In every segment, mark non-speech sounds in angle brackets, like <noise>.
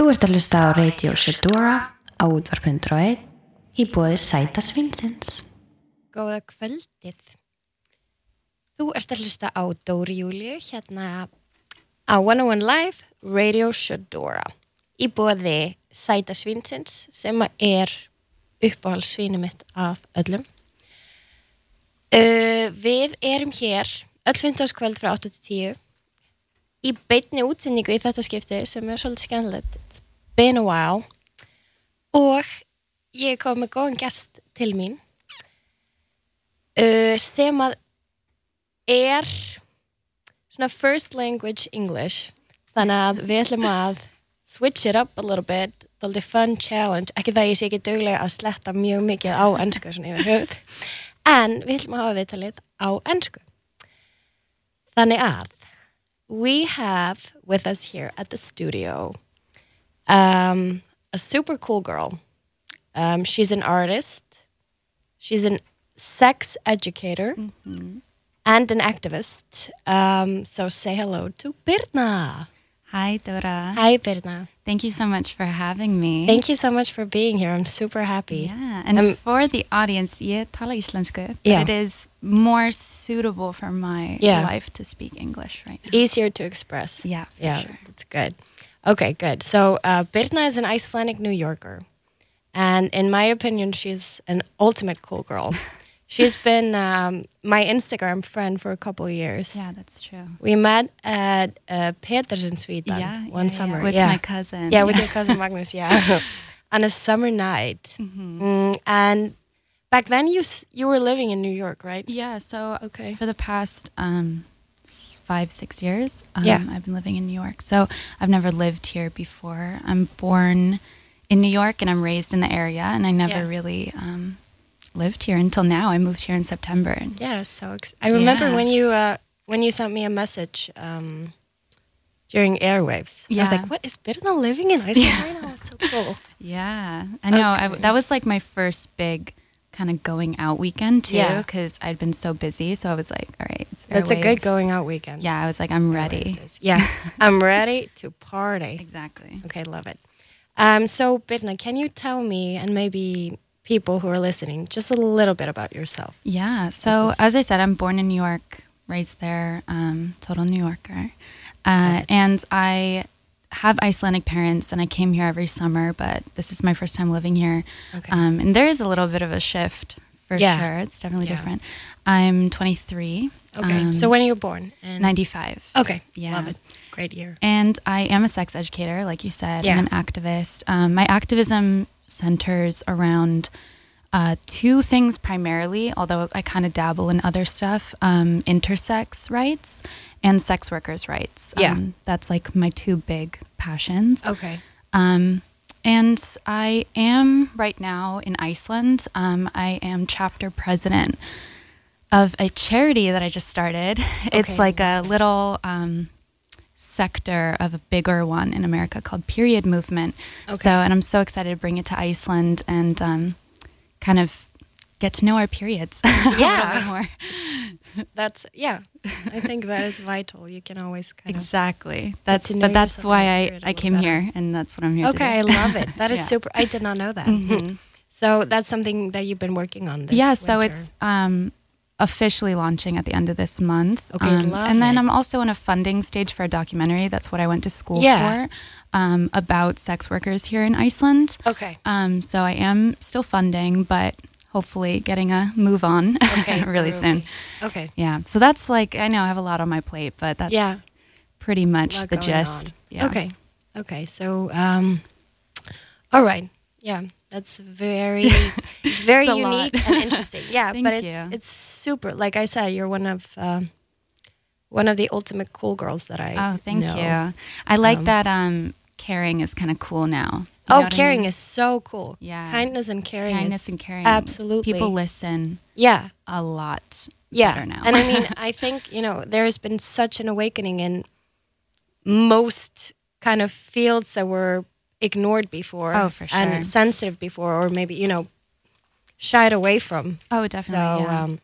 Þú ert að hlusta á Radio Shedora á útvarp.1 í bóði Sæta Svinsins. Góða kvöldið. Þú ert að hlusta á Dóri Júliu hérna á 101 Live Radio Shedora í bóði Sæta Svinsins sem er uppáhaldsvínu mitt af öllum. Uh, við erum hér öll 15. kvöld frá 8-10 í beitni útsendingu í þetta skipti sem er svolítið skemmtilegt. It's been a while. Og ég kom með góðan gest til mín uh, sem að er svona first language English. Þannig að við ætlum að switch it up a little bit. Svolítið fun challenge, ekki það ég sé ekki dögulega að sletta mjög mikið á ennsku svona yfir hug en við ætlum að hafa viðtalið á ennsku þannig að we have with us here at the studio um, a super cool girl. Um, she's an artist, she's a sex educator, and an activist. Um, so say hello to Birna. Hi, Dora. Hi, Birna. Thank you so much for having me. Thank you so much for being here. I'm super happy. Yeah, and Um, for the audience, tala íslensku, Yeah. it is more suitable for my Yeah. life to speak English right now. Easier to express. Yeah, for yeah, sure. that's good. Okay, good. So uh, Birna is an Icelandic New Yorker, and in my opinion, she's an ultimate cool girl. <laughs> she's been um, my Instagram friend for a couple of years. Yeah, that's true. We met at uh, Petersen, Sweden, Yeah, one yeah, yeah, summer. with yeah. my cousin. Yeah, with your <laughs> cousin Magnus. Yeah, <laughs> on a summer night. Mm-hmm. Mm, and back then, you you were living in New York, right? Yeah, so Okay. for the past um, five, six years, um, Yeah. I've been living in New York. So I've never lived here before. I'm born in New York and I'm raised in the area, and I never Yeah. really um, lived here until now. I moved here in September. And Yeah, so ex- I remember Yeah. when you uh, when you sent me a message um, during airwaves. Yeah. I was like, "What is Birna living in Iceland right now? It's so cool." <laughs> Yeah, I know. I, that was like my first big kind of going out weekend too, Yeah. because I'd been so busy. So I was like, all right, it's That's a good going out weekend. Yeah, I was like, I'm ready. Airwaves Yeah, <laughs> I'm ready to party. Exactly. Okay, love it. Um, so Birna, can you tell me and maybe people who are listening just a little bit about yourself? Yeah. So is- as I said, I'm born in New York, raised there, um, total New Yorker, uh, and I have Icelandic parents, and I came here every summer. But this is my first time living here, Okay. um, and there is a little bit of a shift for Yeah. sure. It's definitely Yeah. different. I'm 23. Okay, um, so when are you born? And 95. Okay, Yeah. love it. Great year. And I am a sex educator, like you said, Yeah. and an activist. Um, my activism centers around uh, two things primarily, although I kind of dabble in other stuff um, intersex rights and sex workers' rights. Yeah. Um, that's like my two big passions. Okay. Um, and I am right now in Iceland. Um, I am chapter president of a charity that I just started. Okay. It's like a little um, sector of a bigger one in America called Period Movement. Okay. So, and I'm so excited to bring it to Iceland and um, kind of get to know our periods. <laughs> Yeah. bit more. <laughs> That's yeah. I think that is vital. You can always kind of Exactly. That's but that's why I, I came better. here and that's what I'm here Okay, I love it. That <laughs> is Yeah. super. I did not know that. Mhm. So that's something that you've been working on. This yeah, so winter. it's um, officially launching at the end of this month. Okay, Um, love and then it. I'm also in a funding stage for a documentary. That's what I went to school Yeah. for um, about sex workers here in Iceland. okay. Um, so I am still funding, but hopefully getting a move on <laughs> Okay, really soon. Okay. Yeah. So that's like I know I have a lot on my plate, but that's Yeah. pretty much the gist. Yeah. Okay. Okay. So, um, all right. Yeah, that's very, <laughs> it's very It's unique and interesting. <laughs> Yeah, but it's you. it's super. Like I said, you're one of um, one of the ultimate cool girls that I. Oh, thank know. you. I like Um, that. Um, caring is kind of cool now. You Oh, what I caring mean? is so cool. Yeah. kindness and caring. kindness is and caring. Absolutely. People listen Yeah, a lot yeah. better now. and I mean, <laughs> I think you know there has been such an awakening in most kind of fields that were ignored before. Oh, for sure. And sensitive before, or maybe you know shied away from. oh, definitely. So yeah. um,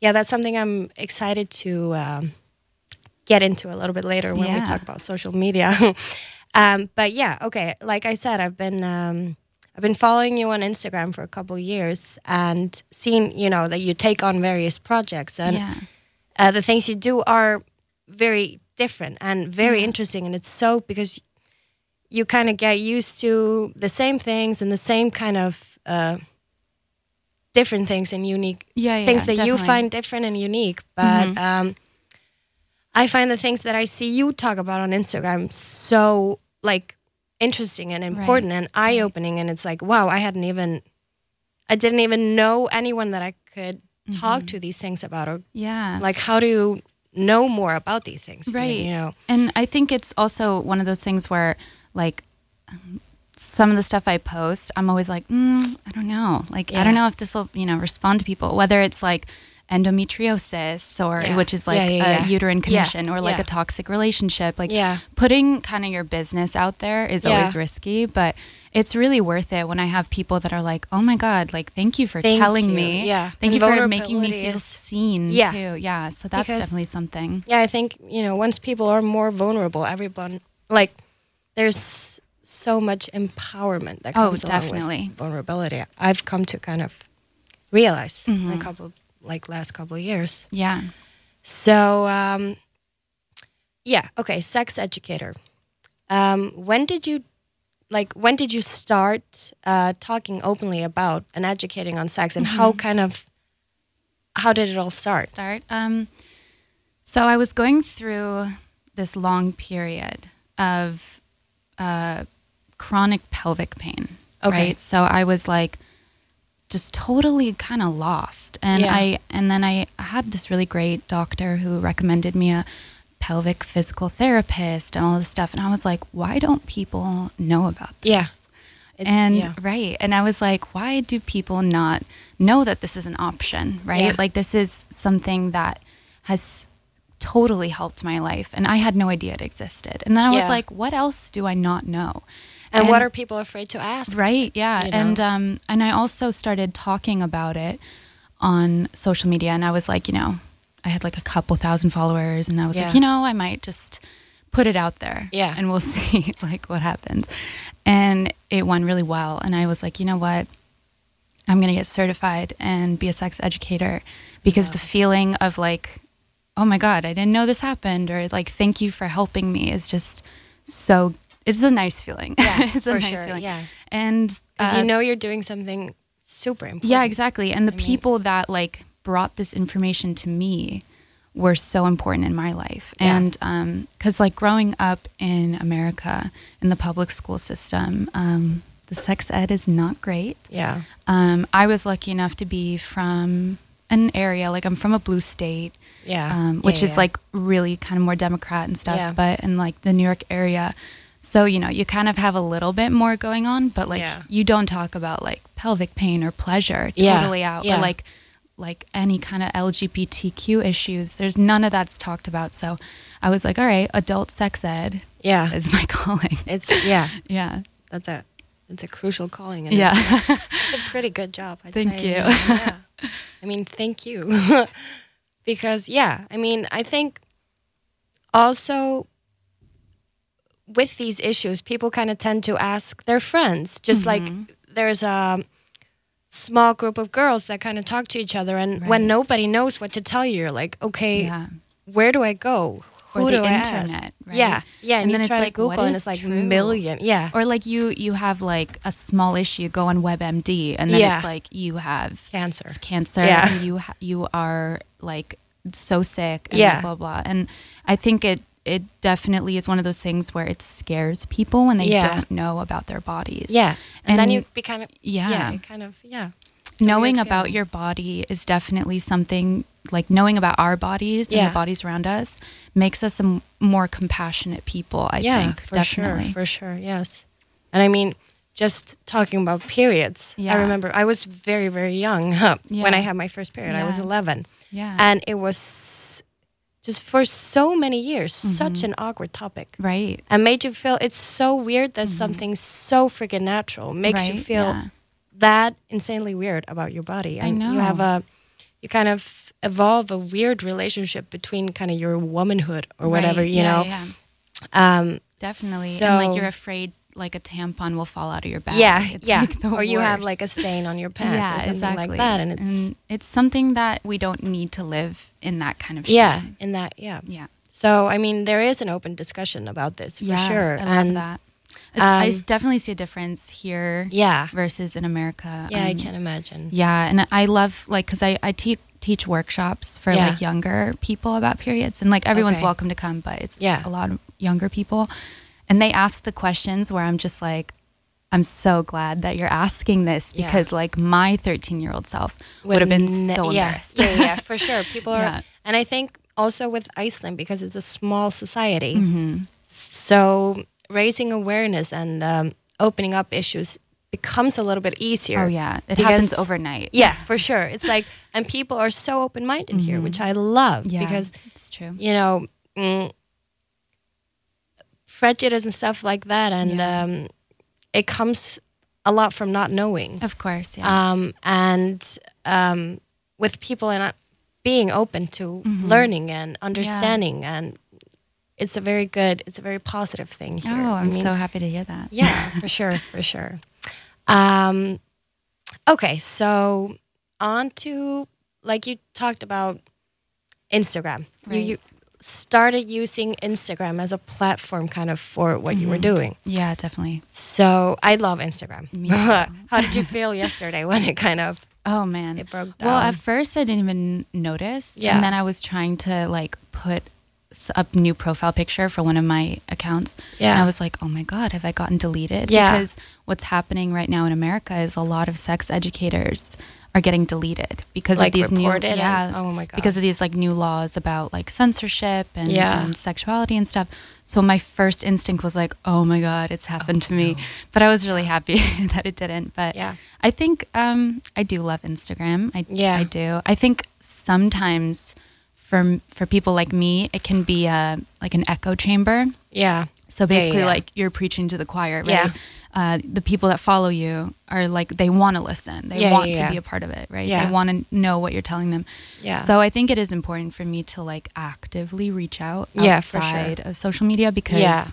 yeah, that's something I'm excited to um, get into a little bit later when we talk about social media. <laughs> Um, but yeah, okay. Like I said, I've been um, I've been following you on Instagram for a couple years and seen you know that you take on various projects and yeah. uh, the things you do are very different and very interesting and it's so because you kind of get used to the same things and the same kind of uh, different things and unique Yeah, yeah, things that you definitely. Mm-hmm. find different and unique but um, i find the things that i see you talk about on instagram so like interesting and important and eye-opening and it's like wow i hadn't even i didn't even know anyone that i could talk Mm-hmm. to these things about or Yeah. like how do you know more about these things right you know and i think it's also one of those things where like some of the stuff i post i'm always like mm, i don't know like i don't know if this will you know respond to people whether it's like endometriosis or Yeah. which is like Yeah, yeah, a yeah. uterine Yeah, condition or like yeah. a toxic relationship like Yeah. putting kind of your business out there is Yeah. always risky but it's really worth it when i have people that are like oh my god like thank you for Thank telling you. me Yeah. thank And you for making me feel seen Yeah. too yeah so that's Because- definitely something yeah i think you know once people are more vulnerable everyone like there's so much empowerment that Oh, comes along definitely. with vulnerability i've come to kind of realize Mm-hmm. in a couple like last couple of years yeah so um yeah okay sex educator um when did you like when did you start uh talking openly about and educating on sex and how kind of how did it all start start. Um, so I was going through this long period of uh, chronic pelvic pain. Okay. Right. So I was like just totally kind of lost, and Yeah. I and then I had this really great doctor who recommended me a pelvic physical therapist and all this stuff, and I was like, why don't people know about this? Yeah. It's, and yeah. right and i was like why do people not know that this is an option right Yeah. like this is something that has totally helped my life and i had no idea it existed and then i was Yeah. like what else do i not know And, what are people afraid to ask? right yeah you know? and um and i also started talking about it on social media and i was like you know i had like a couple thousand followers and i was Yeah. like you know i might just put it out there Yeah. and we'll <laughs> see like what happens and it went really well and i was like you know what i'm going to get certified and be a sex educator because the feeling of like oh my god i didn't know this happened or like thank you for helping me is just so it's a nice feeling Yeah, <laughs> it's a for nice sure, feeling yeah. and Because uh, you know you're doing something super important. yeah exactly and the I mean- people that like brought this information to me were so important in my life Yeah. and um because like growing up in america in the public school system um the sex ed is not great Yeah. um i was lucky enough to be from an area like i'm from a blue state Yeah. um, Yeah, which is yeah. like really kind of more Democrat and stuff. Yeah. But in like the New York area, so you know you kind of have a little bit more going on, but like Yeah. you don't talk about like pelvic pain or pleasure Yeah, totally out yeah. or like like any kind of LGBTQ issues. There's none of that's talked about. So I was like, all right, adult sex ed yeah. is my <laughs> calling. It's yeah. yeah. That's a it's a crucial calling. And Yeah. It's, a, it's a pretty good job. I'd <laughs> Thank say. you. Yeah. I mean, thank you. <laughs> because yeah, I mean, I think also with these issues, people kind of tend to ask their friends. Just like Mm-hmm. there's a small group of girls that kind of talk to each other, and when nobody knows what to tell you, you're like, okay, Yeah. where do I go? Or Who the do I ask? internet, right? Yeah, yeah, and, And you then it's try like, to Google, what and it's like true? million. Yeah, Or like you you have like a small issue, go on WebMD, and then Yeah. it's like you have cancer. cancer Yeah. and you ha- you are like so sick and Yeah. blah blah and i think it it definitely is one of those things where it scares people when they Yeah. don't know about their bodies Yeah, and, then And- you be kind of Yeah. yeah, kind of yeah. It's knowing about feeling. your body is definitely something like knowing about our bodies and the bodies around us makes us a m- more compassionate people i yeah, think for definitely sure, for sure, yes. And I mean, just talking about periods, Yeah. I remember I was very very young huh, when I had my first period. I was eleven, yeah and it was just for so many years such Mm-hmm. an awkward topic. right And made you feel it's so weird that something so freaking natural makes you Mm-hmm. Feel yeah. that insanely weird about your body. I And you have a you kind of evolve a weird relationship between kind of your womanhood or whatever, Right, you yeah, know. yeah. Um definitely. and like you're afraid like a tampon will fall out of your bag. yeah, It's, yeah. like, the or you have like a stain on your <laughs> pants yeah, or something exactly. like that, and it's it's something that we don't need to live in that kind of shame. yeah, in that yeah. Yeah. So I mean, there is an open discussion about this for yeah, sure, I love and that. I um, s- definitely see a difference here yeah, versus in America. yeah, I Um, can imagine. Yeah, and I love like because I I te- teach workshops for Yeah. like younger people about periods, and like everyone's Okay. welcome to come, but it's Yeah. a lot of younger people, and they ask the questions where I'm just like. I'm so glad that you're asking this Yeah. because, like, my 13 year old self would have been ne- so yeah, embarrassed. yeah, yeah, <laughs> for sure. People are, Yeah. and I think also with Iceland because it's a small society, Mm-hmm. so raising awareness and um, opening up issues becomes a little bit easier. Oh, yeah. It Because- happens overnight. Yeah, for sure. It's like, and people are so open minded here, which I love Mm-hmm. Yeah. because it's true. you know, mm, prejudice and stuff like that, and Yeah. um, it comes a lot from not knowing, Of course. Yeah. um, and um, with people and being open to Mm-hmm. learning and understanding, and it's a very good, it's a very positive thing here. oh, I I'm mean, so happy to hear that. yeah, <laughs> for sure, for sure. Um, okay, so on to like you talked about Instagram. You, Right. you started using Instagram as a platform kind of for what you were doing. Yeah, definitely. So I love Instagram. <laughs> How did you feel yesterday when it kind of Oh man. it broke Well, at first I didn't even notice, Yeah. and then I was trying to like put a new profile picture for one of my accounts, and I was like, "Oh my god, have I gotten deleted?" Yeah. Because what's happening right now in America is a lot of sex educators are getting deleted because Like of these new reported and- yeah oh my God. because of these like new laws about like censorship and, Yeah. and sexuality and stuff. So my first instinct was like, "Oh my god, it's happened to me," but I was really happy <laughs> that it didn't. But Yeah. I think um, I do love Instagram. I Yeah. I do. I think sometimes for for people like me, it can be a like an echo chamber. yeah, So Yeah, yeah, basically, yeah. like you're preaching to the choir, right? Yeah. Uh, the people that follow you are like they want to listen. They Yeah, want to be a part of it, right? Yeah. They want to know what you're telling them. Yeah. So I think it is important for me to like actively reach out Yeah, sure. outside of social media because.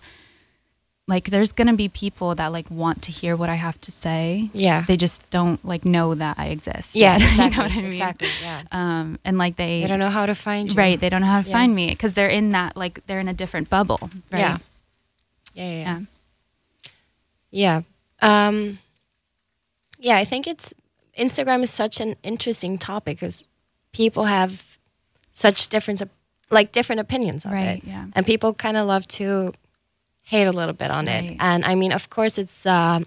Like there's gonna be people that like want to hear what I have to say. Yeah. They just don't like know that I exist. yeah, <laughs> You know exactly, I mean? exactly, yeah. Um, and like they, They don't know how to find you. right, they don't know how to Yeah. find me because they're in that like they're in a different bubble, right? Yeah. Yeah, yeah, yeah. Yeah. Um, yeah, I think it's Instagram is such an interesting topic because people have such different, like different opinions of Right, it, yeah. and people kind of love to hate a little bit on Right. it. And I mean, of course, it's um,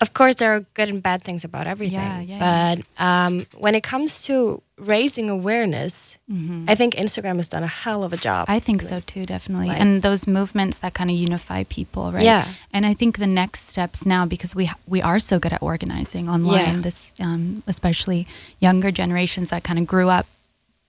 of course there are good and bad things about everything. Yeah, yeah, but um, when it comes to raising awareness, I think Instagram has done a hell of a job. Mm-hmm. I think so too, definitely. Like- and those movements that kind of unify people, right? Yeah. And I think the next steps now, because we we are so good at organizing online, Yeah. this um, especially younger generations that kind of grew up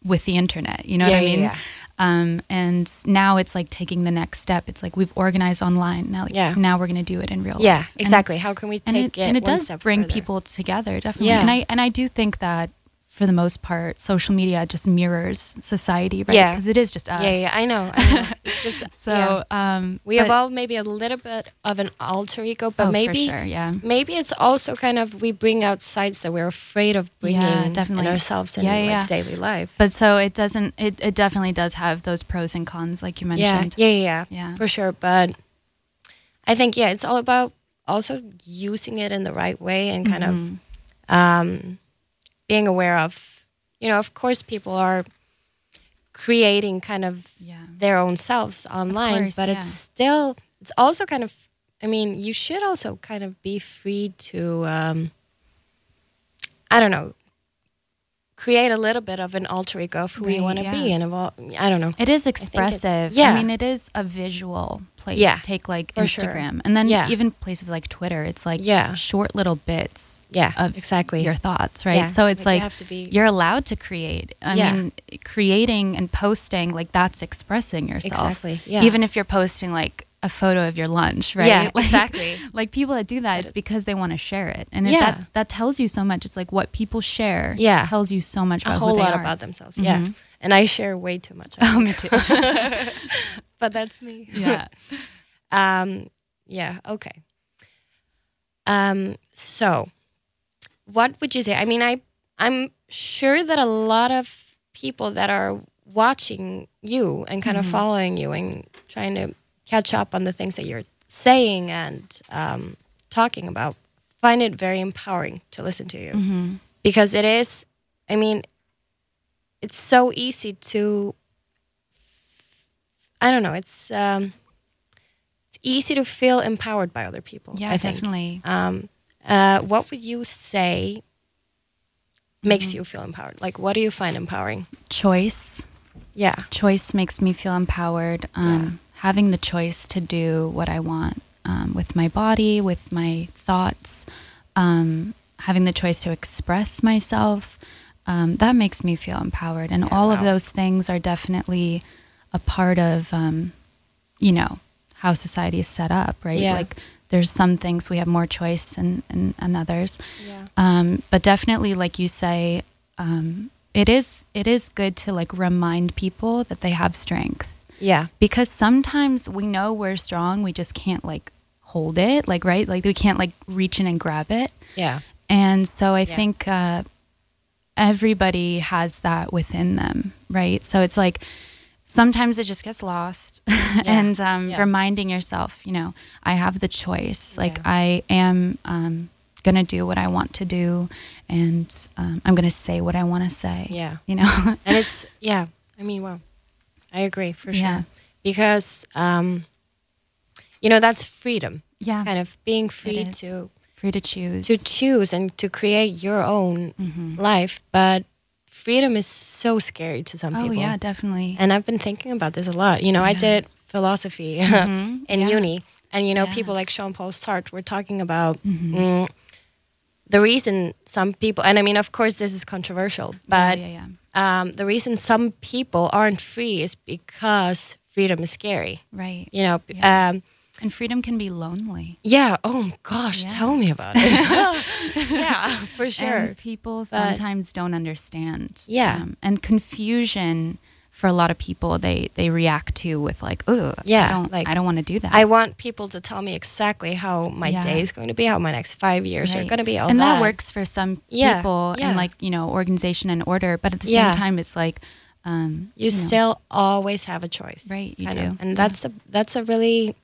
with the internet. You know Yeah, what I mean? yeah. Um, and now it's like taking the next step. It's like we've organized online now. Like, Yeah. Now we're going to do it in real yeah, life. And- exactly. How can we and take it, and it one does bring further? people together definitely Yeah. and i and i do think that for the most part social media just mirrors society right Yeah. because it is just us Yeah, yeah, I know. I know. <laughs> It's just so yeah. um we but- evolve maybe a little bit of an alter ego, but oh, maybe sure yeah maybe it's also kind of we bring out sides that we're afraid of bringing Yeah, in ourselves in Yeah, like yeah. daily life. but so it doesn't it, it definitely does have those pros and cons like you mentioned yeah, yeah, yeah, Yeah. for sure. But I think yeah, it's all about also using it in the right way and kind Mm-hmm. of um, being aware of, you know, of course, people are creating kind of yeah their own selves online, course, but yeah. it's still it's also kind of I mean, you should also kind of be free to um I don't know create a little bit of an alter ego of who you Right, want to be yeah. and evolve I don't know. it is expressive yeah. i mean it is a visual place Yeah, take like for sure. instagram and then Yeah. even places like twitter it's like Yeah. short little bits Yeah, of exactly. your thoughts, right? Yeah, So it's like like, you have to be- you're allowed to create. I Yeah. mean, creating and posting, like that's expressing yourself. Exactly, yeah. Even if you're posting like a photo of your lunch, right? Yeah, <laughs> Like- exactly. Like people that do that, it's because they want to share it, and Yeah. that that tells you so much. It's like what people share. Yeah. tells you so much a about whole who they lot are. about themselves. Yeah. And I share way too much. <laughs> Oh, me too. <laughs> but that's me. Yeah. Um, yeah. Okay. Um, so, what would you say? I mean, I I'm sure that a lot of people that are watching you and kind of following you and trying to catch up on the things that you're saying and um, talking about find it very empowering to listen to you because it is. I mean, it's so easy to. I don't know. It's um, it's easy to feel empowered by other people. Yeah, I think. definitely. Um, uh, what would you say makes Mm-hmm. you feel empowered? Like, what do you find empowering? Choice. Yeah, Choice makes me feel empowered. Um, Having the choice to do what I want um, with my body, with my thoughts, um, having the choice to express myself, um, that makes me feel empowered. And all of those things are definitely a part of, um, you know, how society is set up, right? Yeah. Like there's some things we have more choice and, and, and others. yeah, Um, but definitely, like you say, um, it is it is good to like remind people that they have strength yeah, because sometimes we know we're strong, we just can't like hold it, like right, like we can't like reach in and grab it. yeah, And so I Yeah. think uh, everybody has that within them, right? So it's like sometimes it just gets lost, <laughs> and um, Yeah. reminding yourself, you know, I have the choice. Like Yeah. I am um, gonna do what I want to do, and um, I'm gonna say what I want to say. Yeah. you know. <laughs> and it's yeah. I mean, well, I agree for sure Yeah. because um, you know that's freedom. yeah, Kind of being free to free to choose. to choose and to create your own Mm-hmm. life, but freedom is so scary to some people. oh people. yeah, definitely. And I've been thinking about this a lot. You know, I did philosophy <laughs> in Mm-hmm. Yeah. uni, and you know, Yeah. people like Jean Paul Sartre were talking about Mm-hmm. mm, the reason some people, and I mean, of course, this is controversial, but yeah, yeah, Um, the reason some people aren't free is because freedom is scary. right. You know, Yeah. um, And freedom can be lonely. yeah. Oh gosh, Yeah. tell me about it. <laughs> <laughs> yeah, for sure. And people sometimes don't understand. Yeah. Um, and confusion for a lot of people, they they react to with like, oh, Yeah, I don't, like, I don't want to do that. I want people to tell me exactly how my Yeah. day is going to be, how my next five years are going to be. All and that. that works for some Yeah, people yeah. and like you know organization and order, but at the same time, it's like, um, You know, still always have a choice, Right, you do. of. and that's a that's a really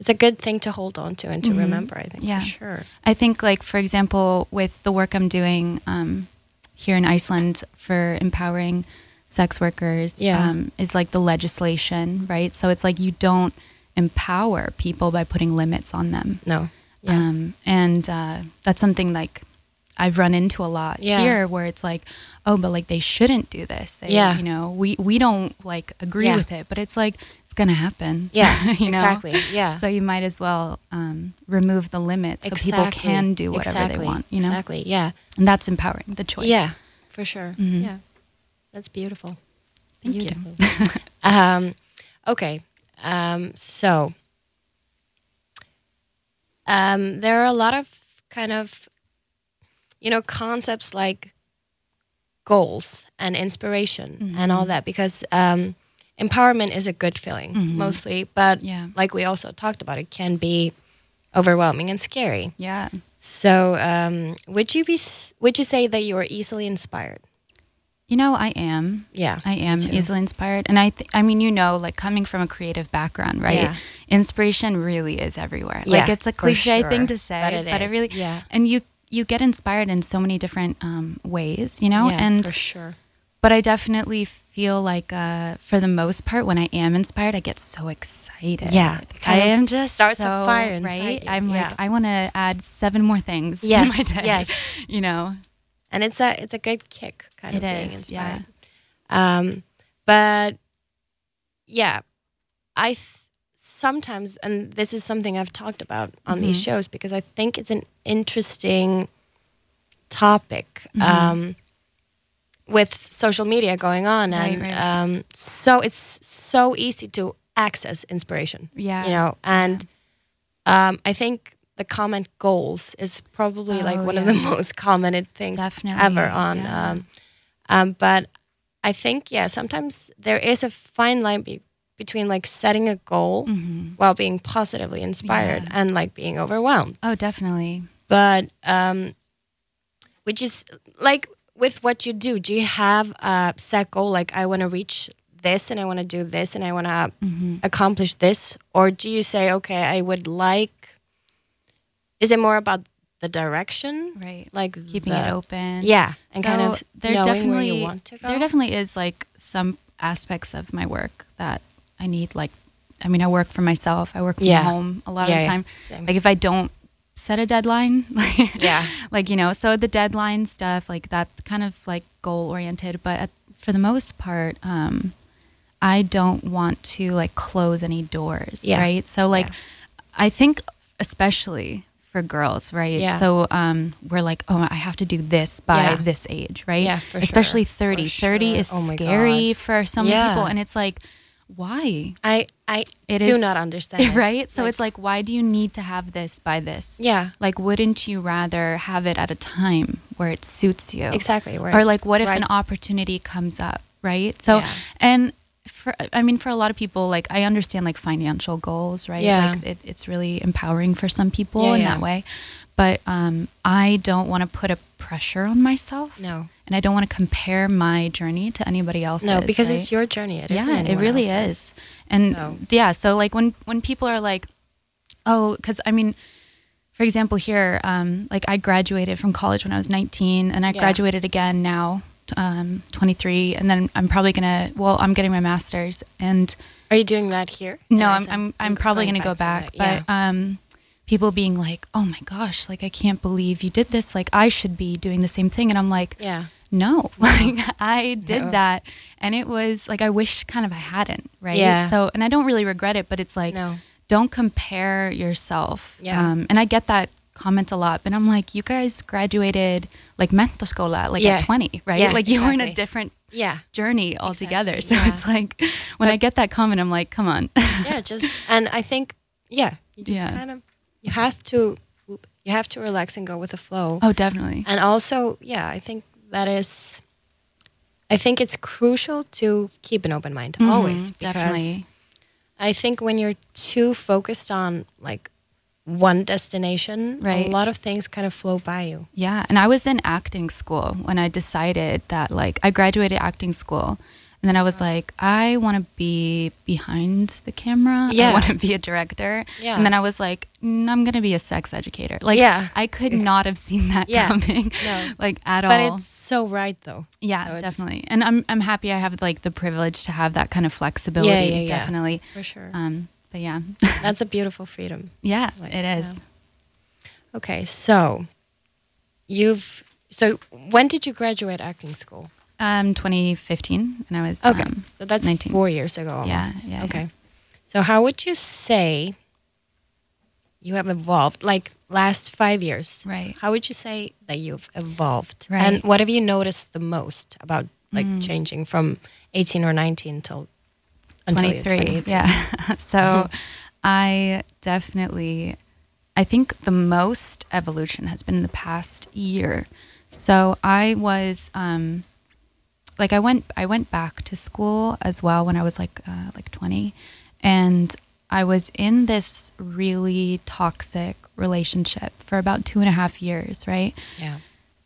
it's a good thing to hold on to and to remember. I think Mm-hmm. Yeah. for sure. I think, like for example, with the work I'm doing um, here in Iceland for empowering sex workers, Yeah. um, is like the legislation, right? So it's like you don't empower people by putting limits on them, No, yeah, um, and uh, that's something like I've run into a lot Yeah. here, where it's like, oh, but like they shouldn't do this. They, Yeah. you know, we we don't like agree Yeah. with it, but it's like it's gonna happen. yeah, <laughs> you know? exactly, yeah. So you might as well um, remove the limits so people can do whatever exactly, they want. You know, exactly. Yeah, and that's empowering. The choice. yeah, for sure. Mhm. Yeah, that's beautiful. Thank you. <laughs> Um, okay, um, so um, there are a lot of kind of you know concepts like goals and inspiration and all that because um, empowerment is a good feeling mostly, but Yeah. like we also talked about, it can be overwhelming and scary. Yeah. So, um, would you be? Would you say that you are easily inspired? You know, I am. Yeah, I am easily inspired, and I. Th- I mean, you know, like coming from a creative background, right? Yeah. Inspiration really is everywhere. like Yeah, it's a cliche sure. thing to say, But it really. yeah. And you you get inspired in so many different um, ways, you know. yeah, and for sure. but I definitely feel like, uh, for the most part, when I am inspired, I get so excited. Yeah, I am just starts a so, fire inside right. you, I'm yeah. like, I want to add seven more things Yes, to my day. yes. <laughs> you know. And it's a it's a good kick, kind It of thing. is, yeah. Um, but yeah, I th- sometimes, and this is something I've talked about on these Mm-hmm. shows because I think it's an interesting topic Mm-hmm. um, with social media going on, and right. Um, so it's so easy to access inspiration. Yeah. you know, and um, I think the comment goals is probably like Oh, one of the <laughs> most commented things Definitely, ever on. yeah. Um, um, but I think yeah, sometimes there is a fine line be- between like setting a goal while being positively inspired Mm-hmm. Yeah. and like being overwhelmed. Oh, definitely. But um, which is like with what you do, do you have a set goal? Like I want to reach this and I want to do this and I want to Mm-hmm. accomplish this, or do you say, okay, I would like? Is it more about the direction, Right. Like Keeping the- it open. Yeah, and So kind of there knowing definitely where you want to go. there definitely is like some aspects of my work that I need like I mean I work for myself. I work from Yeah. home a lot Yeah, of the time. Same. Like if I don't set a deadline, <laughs> like Yeah. like you know, so the deadline stuff like that's kind of like goal oriented, but at, for the most part um I don't want to like close any doors, Yeah. right? So like Yeah. I think especially for girls, right? Yeah. So um, we're like, oh, I have to do this by Yeah. this age, right? Yeah, for Especially sure. 30. For 30 sure. is Oh scary God. for some Yeah. people. And it's like, why? I I It do is- not understand. <laughs> Right? So Like- it's like, why do you need to have this by this? Yeah. Like, wouldn't you rather have it at a time where it suits you? Exactly. Right. Or like, what if Right. an opportunity comes up, right? So, Yeah. and for, I mean, for a lot of people, like I understand like financial goals, right? Yeah. Like it, it's really empowering for some people Yeah, in yeah. that way. But um, I don't want to put a pressure on myself. No. And I don't want to compare my journey to anybody else's. No, because right? it's your journey. It yeah, it really else's. is. And yeah, so like when when people are like, oh, because I mean, for example, here, um, like I graduated from college when I was 19, and I Yeah. graduated again now, um, 23, and then I'm probably gonna. Well, I'm getting my master's, and Are you doing that here? no, I'm I'm I'm probably going gonna go back, that? but yeah. um, people being like, oh my gosh, like I can't believe you did this. Like I should be doing the same thing, and I'm like, yeah. <laughs> no like i did No. that and it was like i wish kind of i hadn't right Yeah. so and i don't really regret it but it's like No. don't compare yourself Yeah. um, and i get that comment a lot but i'm like you guys graduated like menntaskóla like Yeah. at 20 right Yeah, like you were in a different Yeah. journey altogether so yeah. it's like when i get that comment i'm like come on yeah, just and I think yeah, you just kind of you have to you have to relax and go with the flow. oh definitely And also, yeah, I think that is I think it's crucial to keep an open mind always Mhm, because definitely I think when you're too focused on like one destination, Right. a lot of things kind of flow by you. Yeah, and I was in acting school when I decided that like I graduated acting school and then I was like I want to be behind the camera. Yeah. I want to be a director. Yeah. And then I was like mm, I'm going to be a sex educator. Like Yeah. I could not have seen that Yeah. coming. No. <laughs> Like at But all. But it's so right though. yeah, so definitely. And I'm I'm happy I have like the privilege to have that kind of flexibility yeah, yeah. definitely. For sure. Um but yeah. <laughs> That's a beautiful freedom. yeah, Like, it is. Okay, so you've so when did you graduate acting school? Um 2015 and I was Okay, um, so that's 19. four years ago. Almost. Yeah, yeah, Okay, so how would you say you have evolved? Like last five years, Right. How would you say that you've evolved? Right. And what have you noticed the most about like Mm. changing from eighteen or nineteen till until you're 23 23? yeah. <laughs> So i definitely i think the most evolution has been in the past year. So i was um like i went i went back to school as well when i was like uh, like 20 and i was in this really toxic relationship for about two and a half years right? Yeah.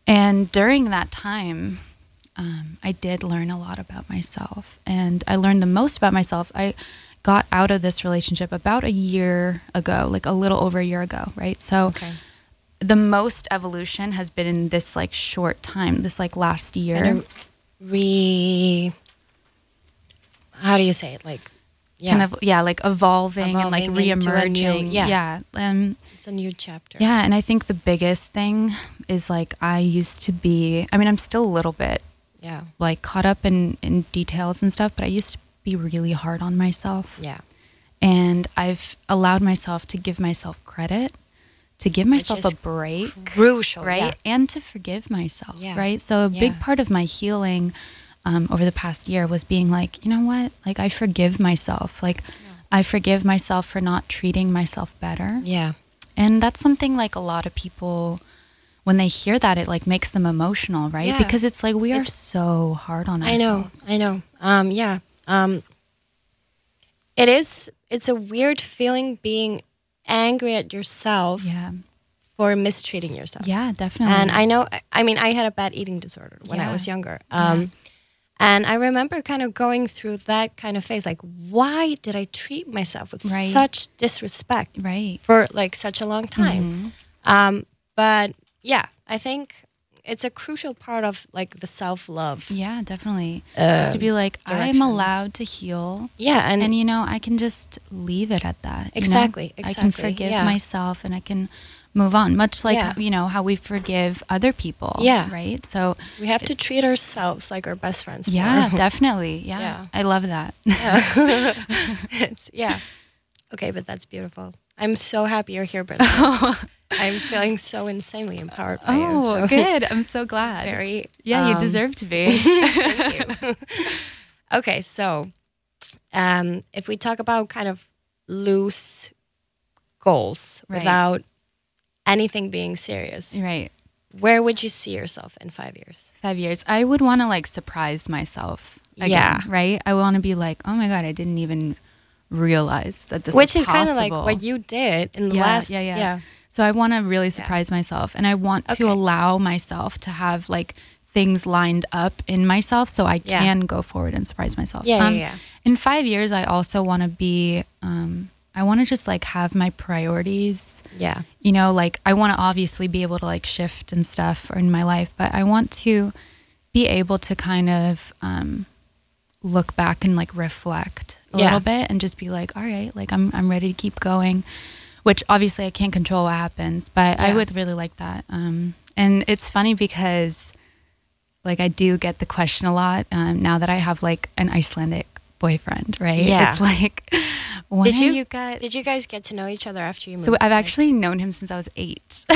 and during that time, um, I did learn a lot about myself. And I learned the most about myself. I got out of this relationship about a year ago, like a little over a year ago, right? So Okay. the most evolution has been in this like short time, this like last year. Re. How do you say it? Like, yeah, Kind of, yeah, like evolving, and like Evolving a new- reemerging. yeah. yeah. Um, it's a new chapter. Yeah, and I think the biggest thing is like I used to be, I mean, I'm still a little bit yeah, like caught up in, in details and stuff, but I used to be really hard on myself. yeah. And I've allowed myself to give myself credit, to give myself a break, Crucial, right? yeah. And to forgive myself, Yeah. right? So a big part of my healing um, over the past year was being like, you know what? Like, I forgive myself. Like, I forgive myself for not treating myself better. Yeah. And that's something like a lot of people when they hear that it like makes them emotional, right? Yeah. Because it's like we are It's- so hard on ourselves. I know. I know. Um, yeah. Um, it is it's a weird feeling being angry at yourself Yeah. for mistreating yourself. Yeah, definitely. And I know, I mean, I had a bad eating disorder when I was younger. Um, And I remember kind of going through that kind of phase like, why did I treat myself with Right. such disrespect right. for like such a long time? Mm-hmm. Um, but yeah, I think it's a crucial part of like the self love. Yeah, definitely. just to be like, I'm Um, allowed to heal. Yeah. And, And, you know, I can just leave it at that. you know? Exactly, I can forgive yeah. myself and I can move on, much like, Yeah. you know, how we forgive other people. Yeah. Right. So, we have to treat ourselves like our best friends. yeah, definitely. Yeah. Yeah. I love that. <laughs> <laughs> it's, yeah. Okay, but that's beautiful. I'm so happy you're here, Birna. <laughs> I'm feeling so insanely empowered by you. oh, so good. I'm so <laughs> glad. Very. yeah, you um, deserve to be. <laughs> Thank you. okay, so um, if we talk about kind of loose goals Right. without anything being serious, right. where would you see yourself in five years? Five years. I would want to like surprise myself. Again, Yeah. Right. I want to be like, oh my God, I didn't even realize that this is possible, Which is kind of like what you did in the yeah, last. yeah, yeah, So I want to really surprise myself, and I want to allow myself to have like things lined up in myself, so I Yeah. can go forward and surprise myself. Yeah, yeah, Um, yeah. In five years, I also want to be. Um, I want to just like have my priorities. Yeah. You know, like I want to obviously be able to like shift and stuff in my life, but I want to be able to kind of um, look back and like reflect a Yeah. little bit and just be like, all right, like I'm I'm ready to keep going. Which obviously I can't control what happens, but I would really like that. Um, and it's funny because like I do get the question a lot um, now that I have like an Icelandic boyfriend, right? Yeah. It's like <laughs> when Did you- you guys? Did you guys get to know each other after you moved? so I've actually known him since I was eight. <laughs>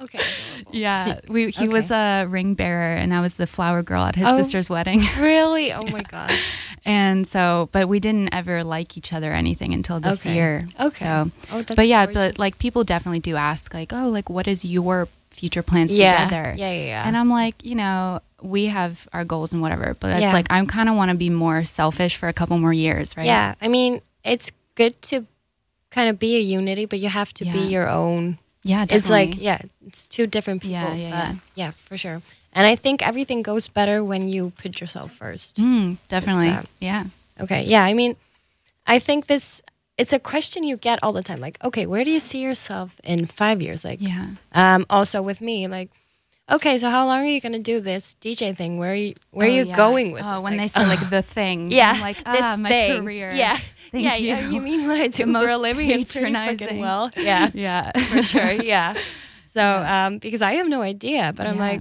Okay. adorable. yeah, we, he Okay. was a ring bearer, and I was the flower girl at his Oh. sister's wedding. <laughs> Really? Oh my god. and so, but we didn't ever like each other or anything until this Okay. year. Okay. So, Oh, that's but yeah, gorgeous. but like people definitely do ask, like, oh, like what is your future plans Yeah. together? Yeah, yeah, yeah. And I'm like, you know, we have our goals and whatever, but it's Yeah. like I kind of want to be more selfish for a couple more years, right? Yeah, I mean, it's good to kind of be a unity, but you have to be your own. Yeah, It's like, yeah, it's two different people. Yeah, yeah, yeah. yeah, for sure. And I think everything goes better when you put yourself first. Mm, definitely, uh, yeah, Okay, yeah, I mean, I think this. It's a question you get all the time. Like, okay, where do you see yourself in five years? Like, yeah, um, also with me, like, okay, so how long are you gonna do this DJ thing? Where are you? Where are Oh, you yeah. going with? Oh, this? when Like, they say like the thing, <laughs> Yeah, I'm like this ah, my thing. career, Yeah, <laughs> Thank yeah, you. yeah. You mean what I do The for a living pretty fucking well? Yeah, <laughs> yeah, for sure. Yeah. So, um, because I have no idea, but I'm Yeah. like,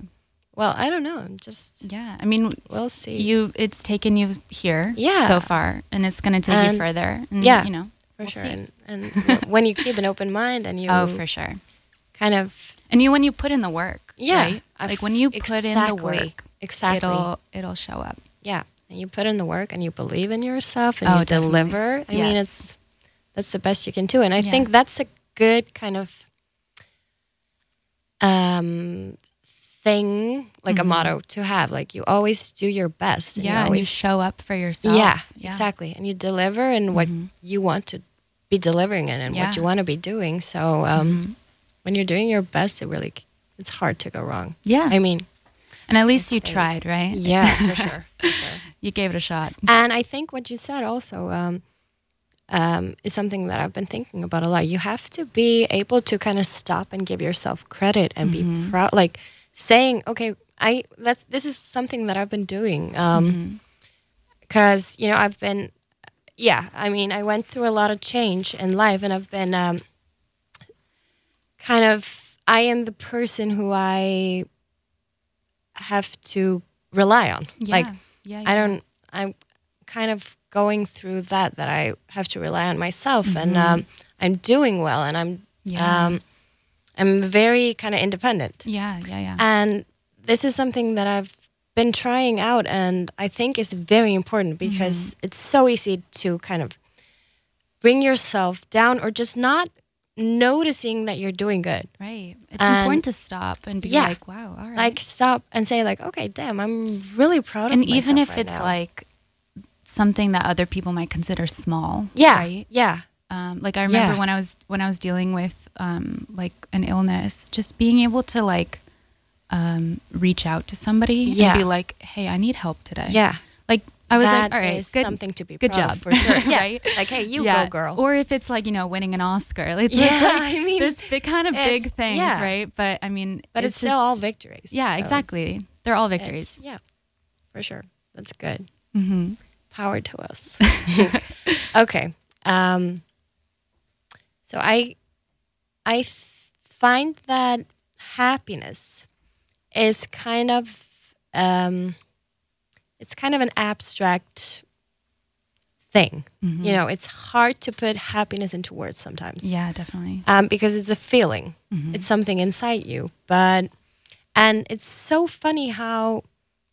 well, I don't know. I'm just, yeah. I mean, we'll see. you it's taken you here Yeah. so far and it's going to take And- you further and, yeah, you know for we'll sure. see. And, and when you keep an open mind and you oh for sure kind of, and you when you put in the work yeah, right? Like when you put in the work exactly. it'll it'll show up yeah, and you put in the work and you believe in yourself and Oh, you definitely. deliver. I mean, it's that's the best you can do, and I Yeah. think that's a good kind of um thing, like a motto to have. Like you always do your best. and you Mm-hmm. yeah you always show up for yourself Yeah, exactly. And you deliver in what Mhm. you want to be delivering in and Yeah. what you want to be doing. So um, Mhm. when you're doing your best, it really it's hard to go wrong. yeah I mean, and at least you tried right yeah, for <laughs> sure, for sure. you gave it a shot And I think what you said also um, um, is something that I've been thinking about a lot. You have to be able to kind of stop and give yourself credit and be proud, like saying, "Okay, I that's this is something that I've been doing." Um, because you know I've been, yeah. I mean, I went through a lot of change in life, and I've been um, kind of. I am the person who I have to rely on. yeah Like yeah, I don't. I'm kind of going through that. That I have to rely on myself, and um, I'm doing well, and I'm. Mm-hmm. Yeah. Um, I'm very kind of independent, yeah yeah yeah and this is something that I've been trying out, and I think is very important because Mm-hmm. it's so easy to kind of bring yourself down, or just not noticing that you're doing good. right it's And- important to stop and be Yeah. like wow all right Like stop and say like, okay, damn, I'm really proud of and even if right it's now. like something that other people might consider small. Yeah. Right. Yeah. Um, like I remember Yeah. when I was when I was dealing with um, like an illness, just being able to like um, reach out to somebody Yeah. and be like, "Hey, I need help today." Yeah. Like I was That like, "All right, is good, something to be good proud job of for sure. <laughs> Yeah. right? Like, hey, you yeah. go, girl. Or if it's like you know winning an Oscar, like, Yeah, like, I mean, there's big, kind of big things, yeah. right? But I mean, but it's, still all victories. Yeah, so exactly. They're all victories. yeah, for sure. That's good. hmm Power to us. <laughs> <laughs> okay. Um, so I, I find that happiness is kind of, um, it's kind of an abstract thing. Mm-hmm. You know, it's hard to put happiness into words sometimes. Yeah, definitely. um, because it's a feeling. Mm-hmm. It's something inside you. But and it's so funny how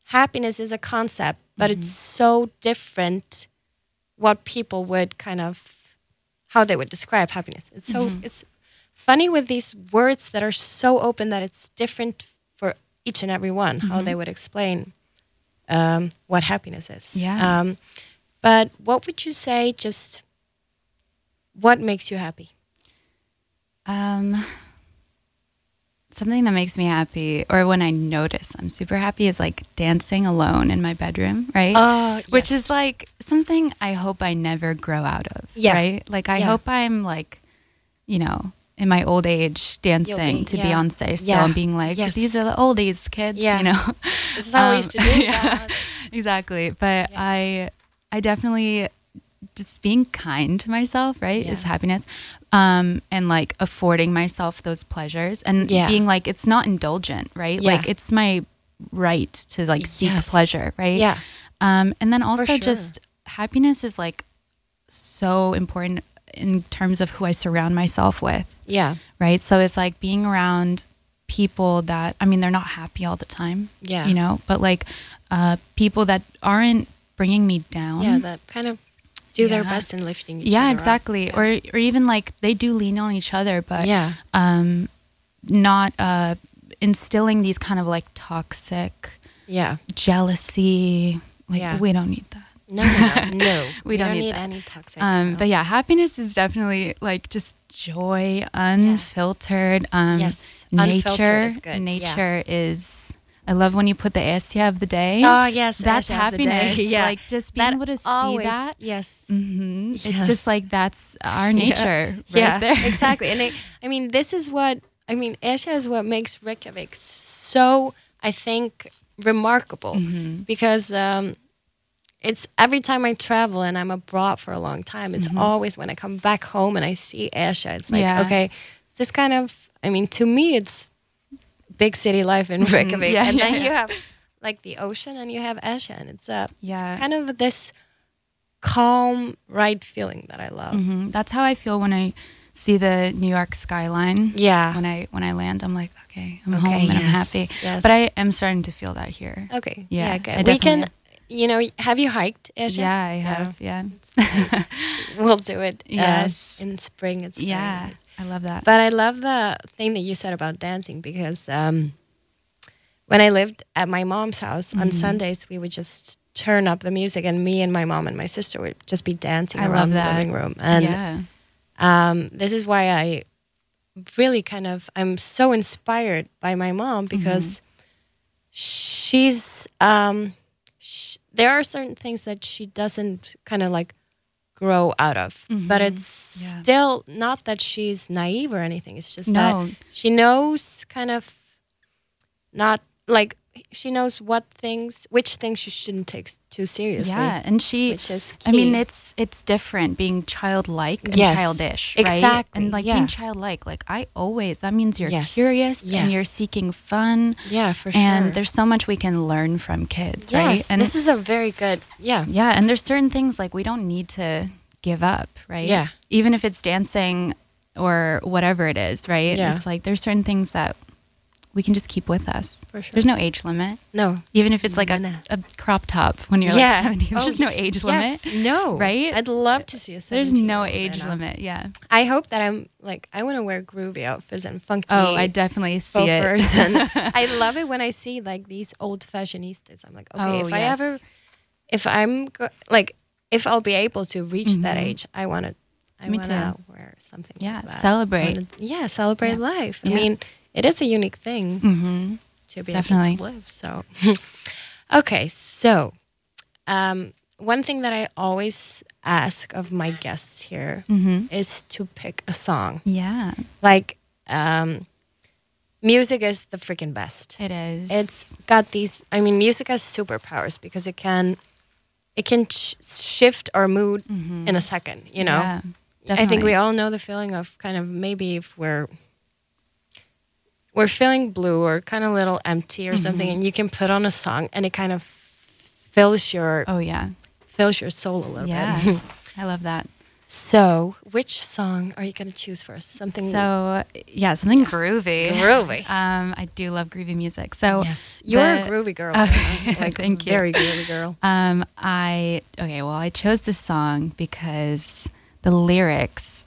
happiness is a concept, but mm-hmm. it's so different what people would kind of how they would describe happiness. It's so it's funny with these words that are so open that it's different for each and every one how they would explain um, what happiness is. Yeah. Um, but what would you say? Just what makes you happy? Um, something that makes me happy, or when I notice I'm super happy, is like dancing alone in my bedroom, right? Oh, Which is like something I hope I never grow out of. Yeah. Right? Like I Yeah. hope I'm like, you know, in my old age dancing be- to yeah. Beyonce still Yeah. and being like, Yes. these are the oldies kids, Yeah. you know. <laughs> This is how we Um, used to do <laughs> yeah. that. exactly. But Yeah. I I definitely just being kind to myself, right? Yeah. Is happiness. Um and like affording myself those pleasures and Yeah. being like it's not indulgent, right? Yeah. Like it's my right to like seek Yes. pleasure, right? Yeah. Um and then also sure. just happiness is like so important in terms of who I surround myself with Yeah. right? So it's like being around people that I mean they're not happy all the time, Yeah. you know, but like uh, people that aren't bringing me down. Yeah. That kind of do their best in lifting each yeah, other up. exactly. Or or even like they do lean on each other, but yeah. um, not uh, instilling these kind of like toxic Yeah. jealousy. Like Yeah. we don't need that. No, no, no. <laughs> no. We don't need need any toxic. Um, no. but yeah, happiness is definitely like just joy, unfiltered. Um, Yes, unfiltered nature. is good, yeah. Nature is. I love when you put the Esja of the day. oh yes, that's Ash of the day. happiness. <laughs> Yeah. Like just being That able to see always- that. Yes. hmm It's just like that's our <laughs> nature right yeah, there. exactly. And it, I mean, this is what I mean. Esja is what makes Reykjavik so, I think, remarkable Mm-hmm. because um, it's every time I travel and I'm abroad for a long time. It's always when I come back home and I see Esja. It's like Mm-hmm. Yeah. okay, this kind of. I mean, to me, it's big city life in <laughs> Reykjavik, Mm-hmm. Yeah, and yeah, then you have like the ocean and you have Esja, and it's uh, Yeah. it's kind of this calm, right feeling that I love. Mhm. That's how I feel when I see the New York skyline. Yeah. When I when I land, I'm like, okay, I'm Okay, home and I'm happy. yes. But I am starting to feel that here. Okay. Yeah, Yeah. I good. We can. You know, have you hiked, Esja? Yeah, I have. Yeah. We'll do it. uh, Yes. in spring. It's Yeah. I love that. But I love the thing that you said about dancing because um, when I lived at my mom's house on Mm-hmm. Sundays, we would just turn up the music, and me and my mom and my sister would just be dancing I around the living room. And yeah. um, this is why I really kind of I'm so inspired by my mom because she's um, there are certain things that she doesn't kind of like grow out of, mm-hmm. but it's Yeah. still not that she's naive or anything. It's just No. that she knows kind of not like she knows what things, which things you shouldn't take too seriously. Yeah, and she. which is key. I mean, it's it's different being childlike and Yes, childish, right? exactly, And like yeah. being childlike, like I always that means you're Yes, curious yes. and you're seeking fun. yeah, for sure. And there's so much we can learn from kids, right? And this is a very good yeah. yeah, and there's certain things like we don't need to give up, right? Yeah. Even if it's dancing or whatever it is, right? Yeah. It's like there's certain things that we can just keep with us. For sure. There's no age limit. No. Even if it's like a, a crop top when you're yeah. like 70, there's Oh, just no age yes, limit. No. right? I'd love to see a There's no age limit. Yeah. I hope that I'm like I want to wear groovy outfits and funky. Oh, I definitely see it. and <laughs> I love it when I see like these old fashionistas. I'm like, okay, oh, if I ever, if I'm go- like, if I'll be able to reach that age, I want to. I Mm-hmm. Want to wear something. Yeah, like that. celebrate. Wanna- yeah, celebrate life. I Yeah. mean, it is a unique thing hmm to be Definitely. able to live. So, <laughs> okay, so um, one thing that I always ask of my guests here is hmm to pick a song. Yeah, Like, um, music is the freaking best. it is. It's got these. I mean, music has superpowers because it can, it can sh- shift our mood in a second. You know, Yeah, I think we all know the feeling of kind of maybe if we're we're feeling blue or kind of a little empty or something, Mm-hmm. and you can put on a song and it kind of fills your Oh yeah, fills your soul a little yeah. bit. <laughs> I love that. so, which song are you gonna choose for us? Something So yeah, something groovy. groovy. Um, I do love groovy music. So yes, you're a groovy girl. Okay, <laughs> like thank you. very groovy girl. Um, I okay. Well, I chose this song because the lyrics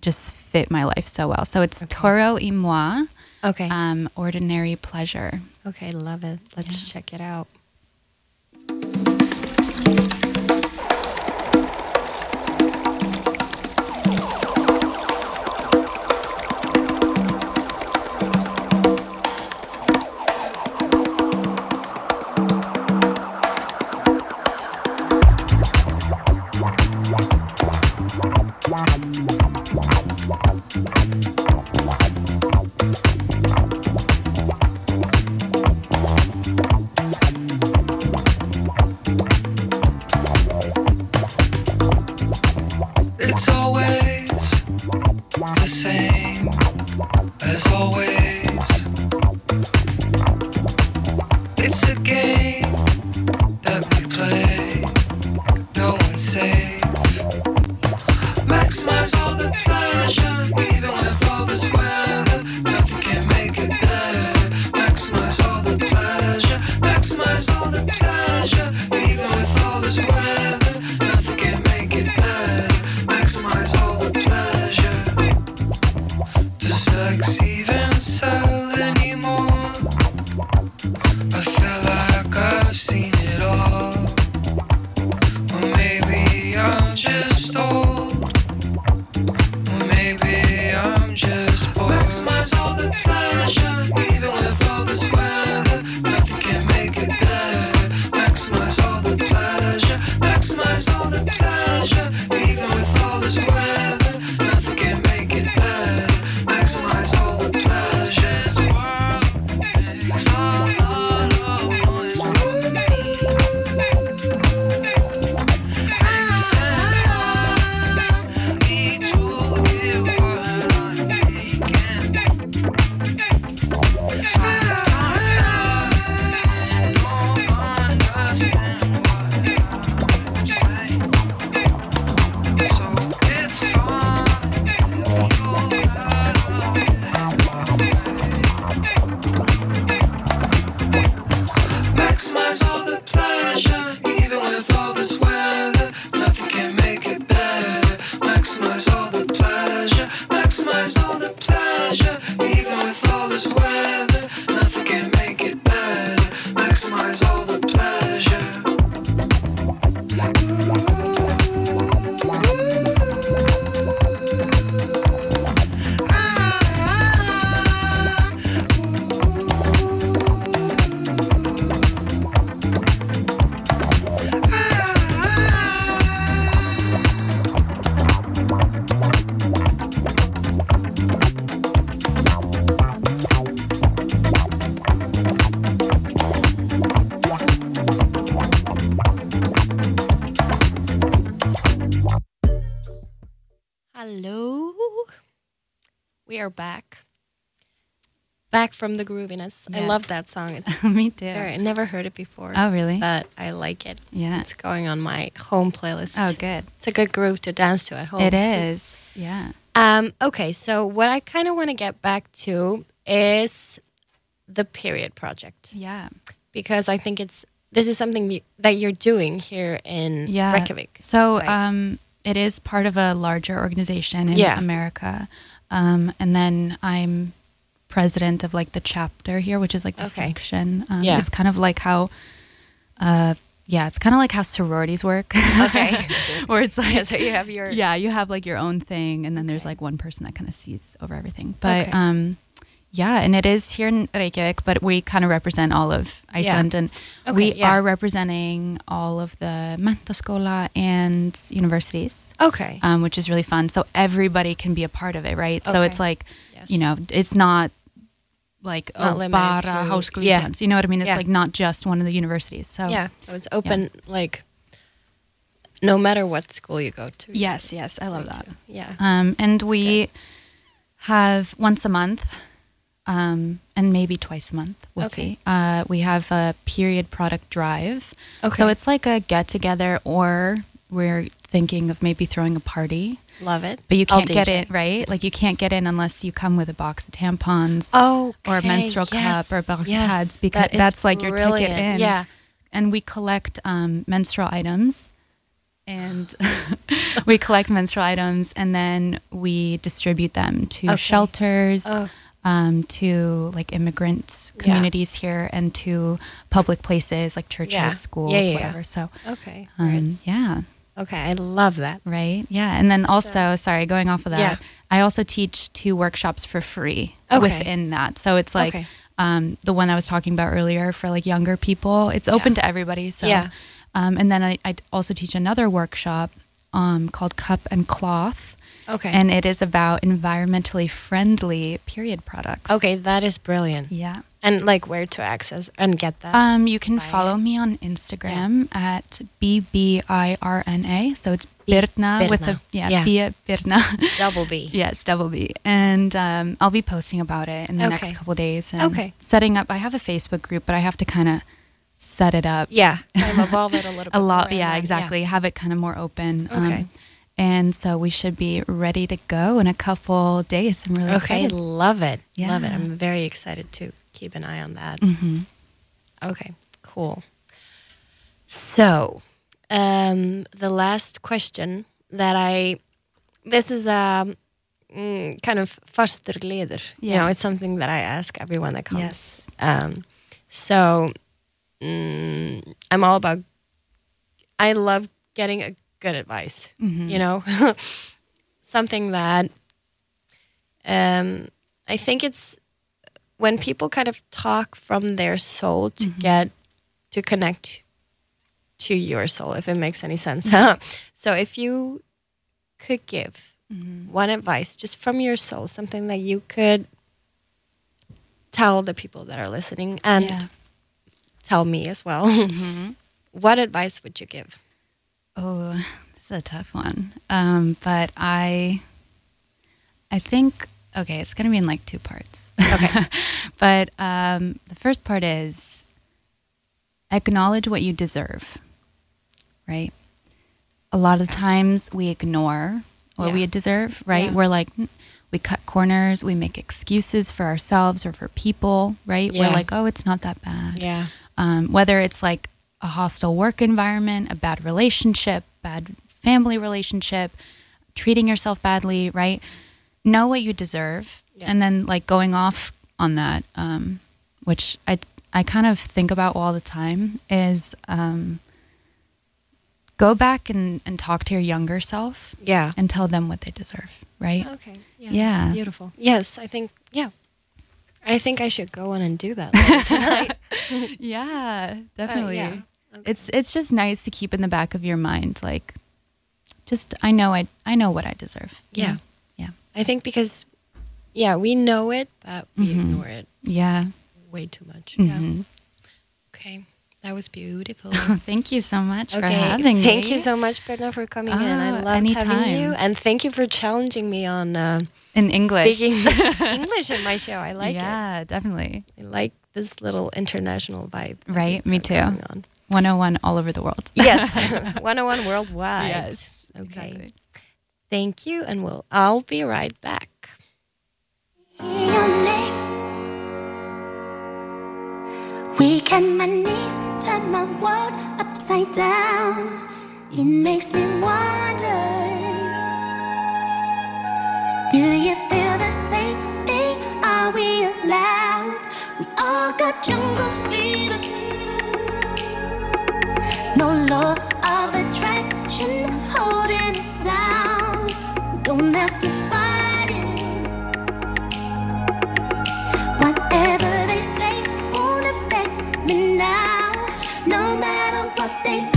just fit my life so well. So it's Toro y Moi, Okay, um, ordinary pleasure. okay, love it. Let's check it out. It's Back. Back from the grooviness. I love that song. It's <laughs> Me too. very, I never heard it before. Oh really? But I like it. Yeah. It's going on my home playlist. Oh good. It's a good groove to dance to at home. It is. Yeah. Um, okay, so what I kind of want to get back to is the period project Yeah. because I think it's this is something that you're doing here in yeah. Reykjavik. So right? um, it is part of a larger organization in Yeah. America, um, and then I'm president of like the chapter here, which is like the Okay. section. Um, Yeah. It's kind of like how uh, yeah, it's kind of like how sororities work. Okay. <laughs> Where it's like, Yeah, so you have your yeah, you have like your own thing, and then there's like one person that kind of sees over everything. But Okay. um, yeah, and it is here in Reykjavik, but we kind of represent all of Iceland, and Okay, we yeah. are representing all of the menntaskóla and universities, Okay. um, which is really fun. So everybody can be a part of it, right? So it's like, Yes. you know, it's not like Not oh, bara to- Háskóli yeah. You know what I mean? It's Yeah. like not just one of the universities. So yeah. So it's open like no matter what school you go to. yes, yes, I love that. Yeah. Um, and we have once a month, um, and maybe twice a month. We'll Okay. see. Uh, we have a period product drive. Okay. So it's like a get together, or we're thinking of maybe throwing a party, Love it. but you can't get it right. Like you can't get in unless you come with a box of tampons Oh, or a menstrual cup or a box of pads because that's like your ticket in. Yeah. and we collect um, menstrual items and <laughs> we collect menstrual items and then we distribute them to Okay. shelters Oh. Um, to like immigrants Yeah. communities here and to public places like churches Yeah. schools Yeah, yeah, yeah. whatever so Okay. um, yeah Okay. I love that. right yeah and then also sorry going off of that Yeah. i also teach two workshops for free Okay. within that so it's like Okay. um, the one i was talking about earlier for like younger people it's open Yeah. to everybody so Yeah. um, and then I, I also teach another workshop um, called cup and cloth Okay. and it is about environmentally friendly period products okay, that is brilliant. yeah And like where to access and get that. um, you can follow me on Instagram at B B I R N A. So it's Birna, with the Birna. yeah, Yeah. Bia Birna. Double B. <laughs> yes, double B. And um, I'll be posting about it in the Okay. next couple of days. And Okay. Setting up. I have a Facebook group, but I have to kind of set it up Yeah. Kind of evolve it a <laughs> little bit. a lot. Yeah, then- exactly. Have it kind of more open. Um, Okay. And so we should be ready to go in a couple days. I'm really Okay. excited. Love it. Love it. I'm very excited to keep an eye on that. hmm Okay, cool. So, um, the last question that I, this is a mm, kind of fastur liður. You know, it's something that I ask everyone that comes. Yes. Um, so, mm, I'm all about. I love getting a good advice. Mhm. You know, <laughs> something that. Um, I think it's when people kind of talk from their soul to get to connect to your soul, if it makes any sense. <laughs> so if you could give one advice just from your soul, something that you could tell the people that are listening and Yeah. tell me as well, <laughs> what advice would you give? Oh, this is a tough one. Um, but I, I think okay, it's gonna be in like two parts. Okay. <laughs> but um, the first part is acknowledge what you deserve. Right. A lot of times we ignore what we deserve. Right. Yeah. We're like. We cut corners. We make excuses for ourselves or for people, right? Yeah. We're like, oh, it's not that bad Yeah. um, whether it's like a hostile work environment, a bad relationship, bad family relationship, treating yourself badly, right? Know what you deserve, Yeah. and then like going off on that, um, which I I kind of think about all the time is um, go back and, and talk to your younger self Yeah. and tell them what they deserve, right? Okay. Yeah. Yeah. Beautiful. Yes, I think. Yeah. I think I should go on and do that tonight. <laughs> yeah, <laughs> Uh, definitely. yeah. Okay. It's it's just nice to keep in the back of your mind, like, just I know I I know what I deserve. Yeah. know? yeah, I think because, yeah, we know it, but we Mhm. ignore it yeah. way too much. Yeah. Mhm. Okay. That was beautiful. <laughs> Thank you so much for okay. having me. Thank you so much, Birna, for coming in. I Ah, loved having you. And thank you for challenging me on uh, in English. speaking <laughs> English in my show. I like it. yeah, definitely. I like this little international vibe. Right, me too. Going on. 101 all over the world. <laughs> Yes, 101 worldwide. yes. Okay. exactly. Thank you, and we'll. I'll be right back. your name. Weak on my knees, turn my world upside down. It makes me wonder. Do you feel the same thing? Are we allowed? We all got jungle fever no law of attraction holding us down. Don't have to fight it. Whatever they say won't affect me now, no matter what they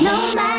no matter.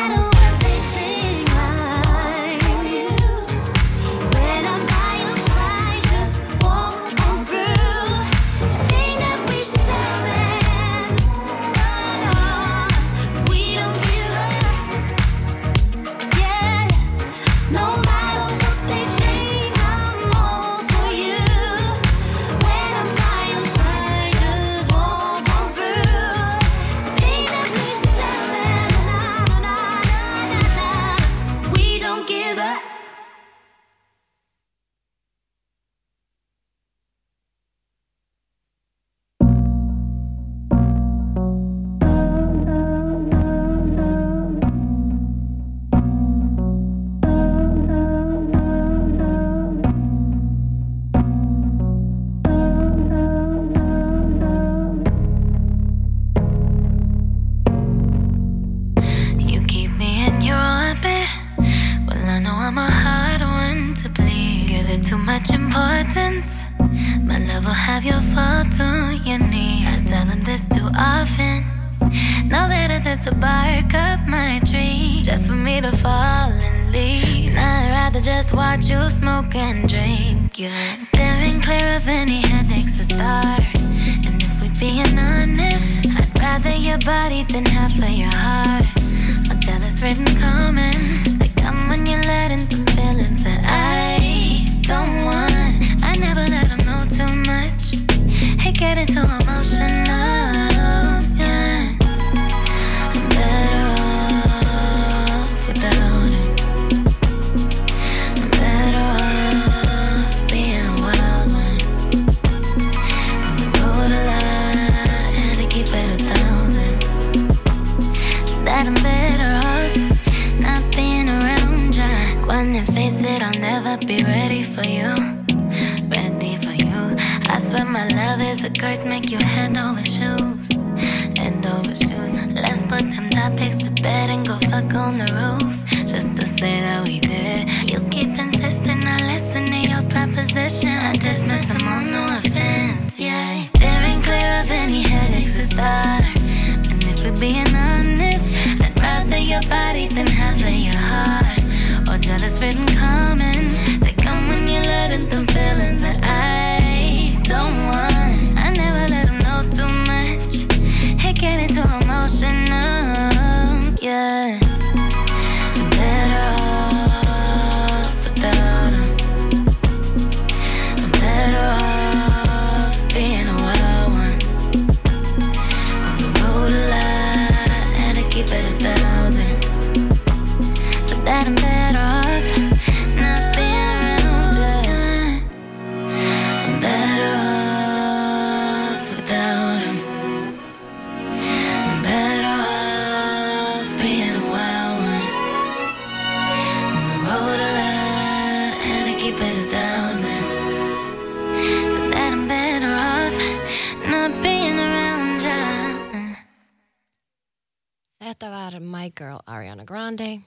Þetta var My Girl Ariana Grande.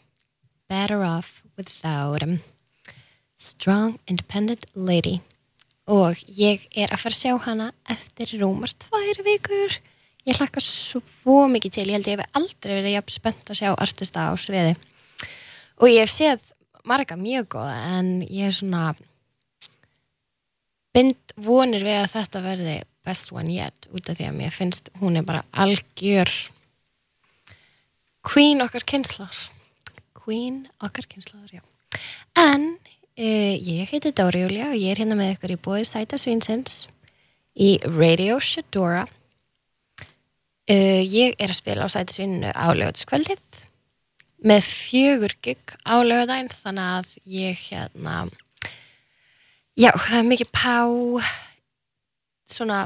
Better Off Without Him Strong Independent Lady. Og ég er að fara að sjá hana eftir rúmar tvær vikur. Ég hlakka svo mikið til. Ég held ég hef aldrei verið jafn spennt að sjá artista á sviði. Og ég hef séð marga mjög góða en ég er svona bind vonir við að þetta verði best one yet út af því að mér finnst hún er bara algjör Queen okkar kynslar. Queen okkar kynslar, já. En uh, ég heiti Dóri Júlia og ég er hérna með ykkur í bóði Sæta Svinsins í Radio Shadora. Uh, Ég er að spila á Sæta Svinu á lögutskvöldið með fjögur gig á lögudaginn þannig að ég hérna já, það er mikið pá svona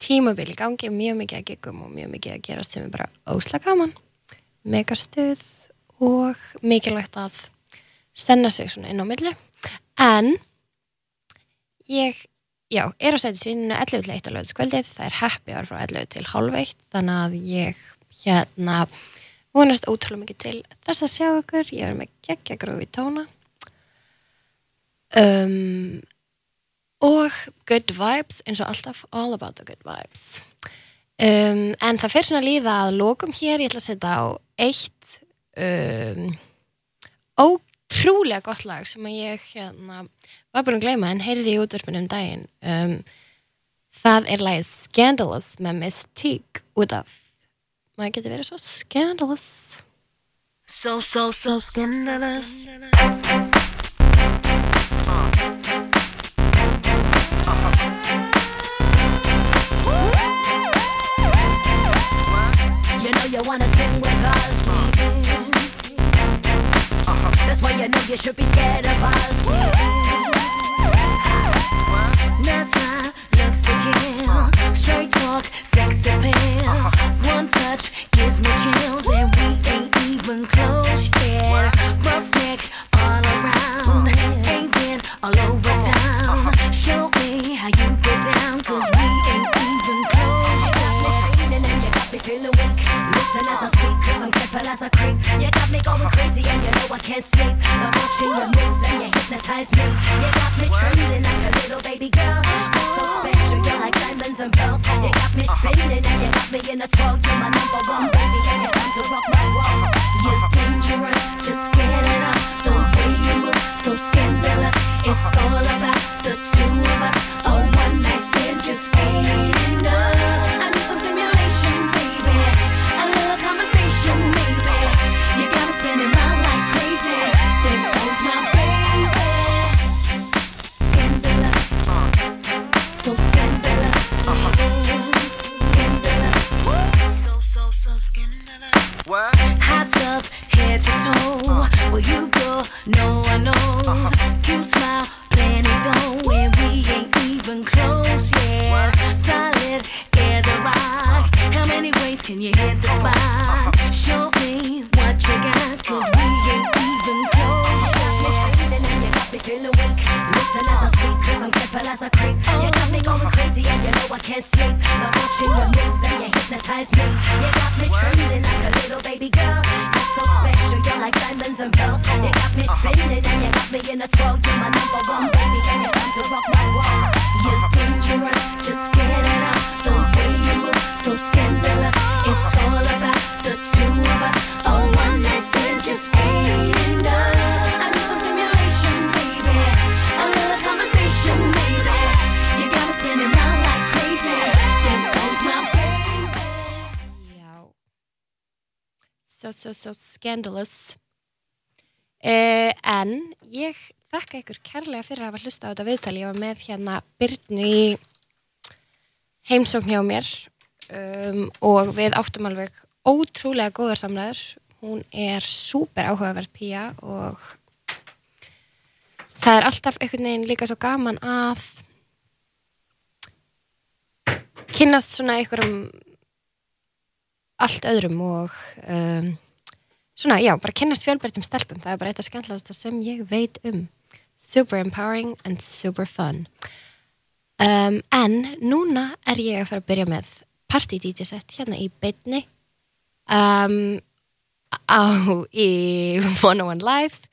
tímabil í gangi, mjög mikið að giggum og mjög mikið að gerast sem er bara ósla gaman megastuð og mikilvægt að senna sig svona inn á milli. En ég já, er að setja svinnu 11 til 1 á lögðskvöldið það er happy hour frá 11 til halv 1 þannig að ég hérna vonast ótrúlega mikið til þess að sjá ykkur. Ég er með geggja grófi tóna. Um, og good vibes eins og alltaf all about the good vibes. Um, en það fer svona líða að lokum hér, ég ætla að setja á eitt um, ótrúlega gott lag sem ég hérna, var búin að gleyma en heyrði í útverfinu um daginn um, það er lagið Scandalous með Mystique út af maður getur verið svo scandalous So, so, so scandalous. You wanna sing with us. Mm-hmm. That's why you know you should be scared of us. Mm-hmm. That's my looks to kill. Straight talk, sex appeal. One touch gives me chills, and we can you hit the spot? Scandalous uh, En ég þakka ykkur kærlega fyrir að hafa hlusta á þetta viðtali Ég var með hérna Byrnu í heimsókn hjá mér um, og við áttum alveg ótrúlega góðar samræður. Hún er súper áhugaverð pía og það er alltaf einhvern veginn líka svo gaman að kynnast svona einhverjum allt öðrum og um, svona, já, bara kynnast fjölbreyttum stelpum, það er bara eitt af skemmtilegasta sem ég veit um. Super empowering and super fun. Um, en núna er ég að fara að byrja með party DJ set hérna í beinni. Um, á í 101 Live.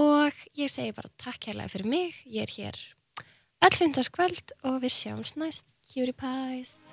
Og ég segi bara takk hérlega fyrir mig. Ég er hér öll fyndaskvöld og við sjáumst næst Cutie Pies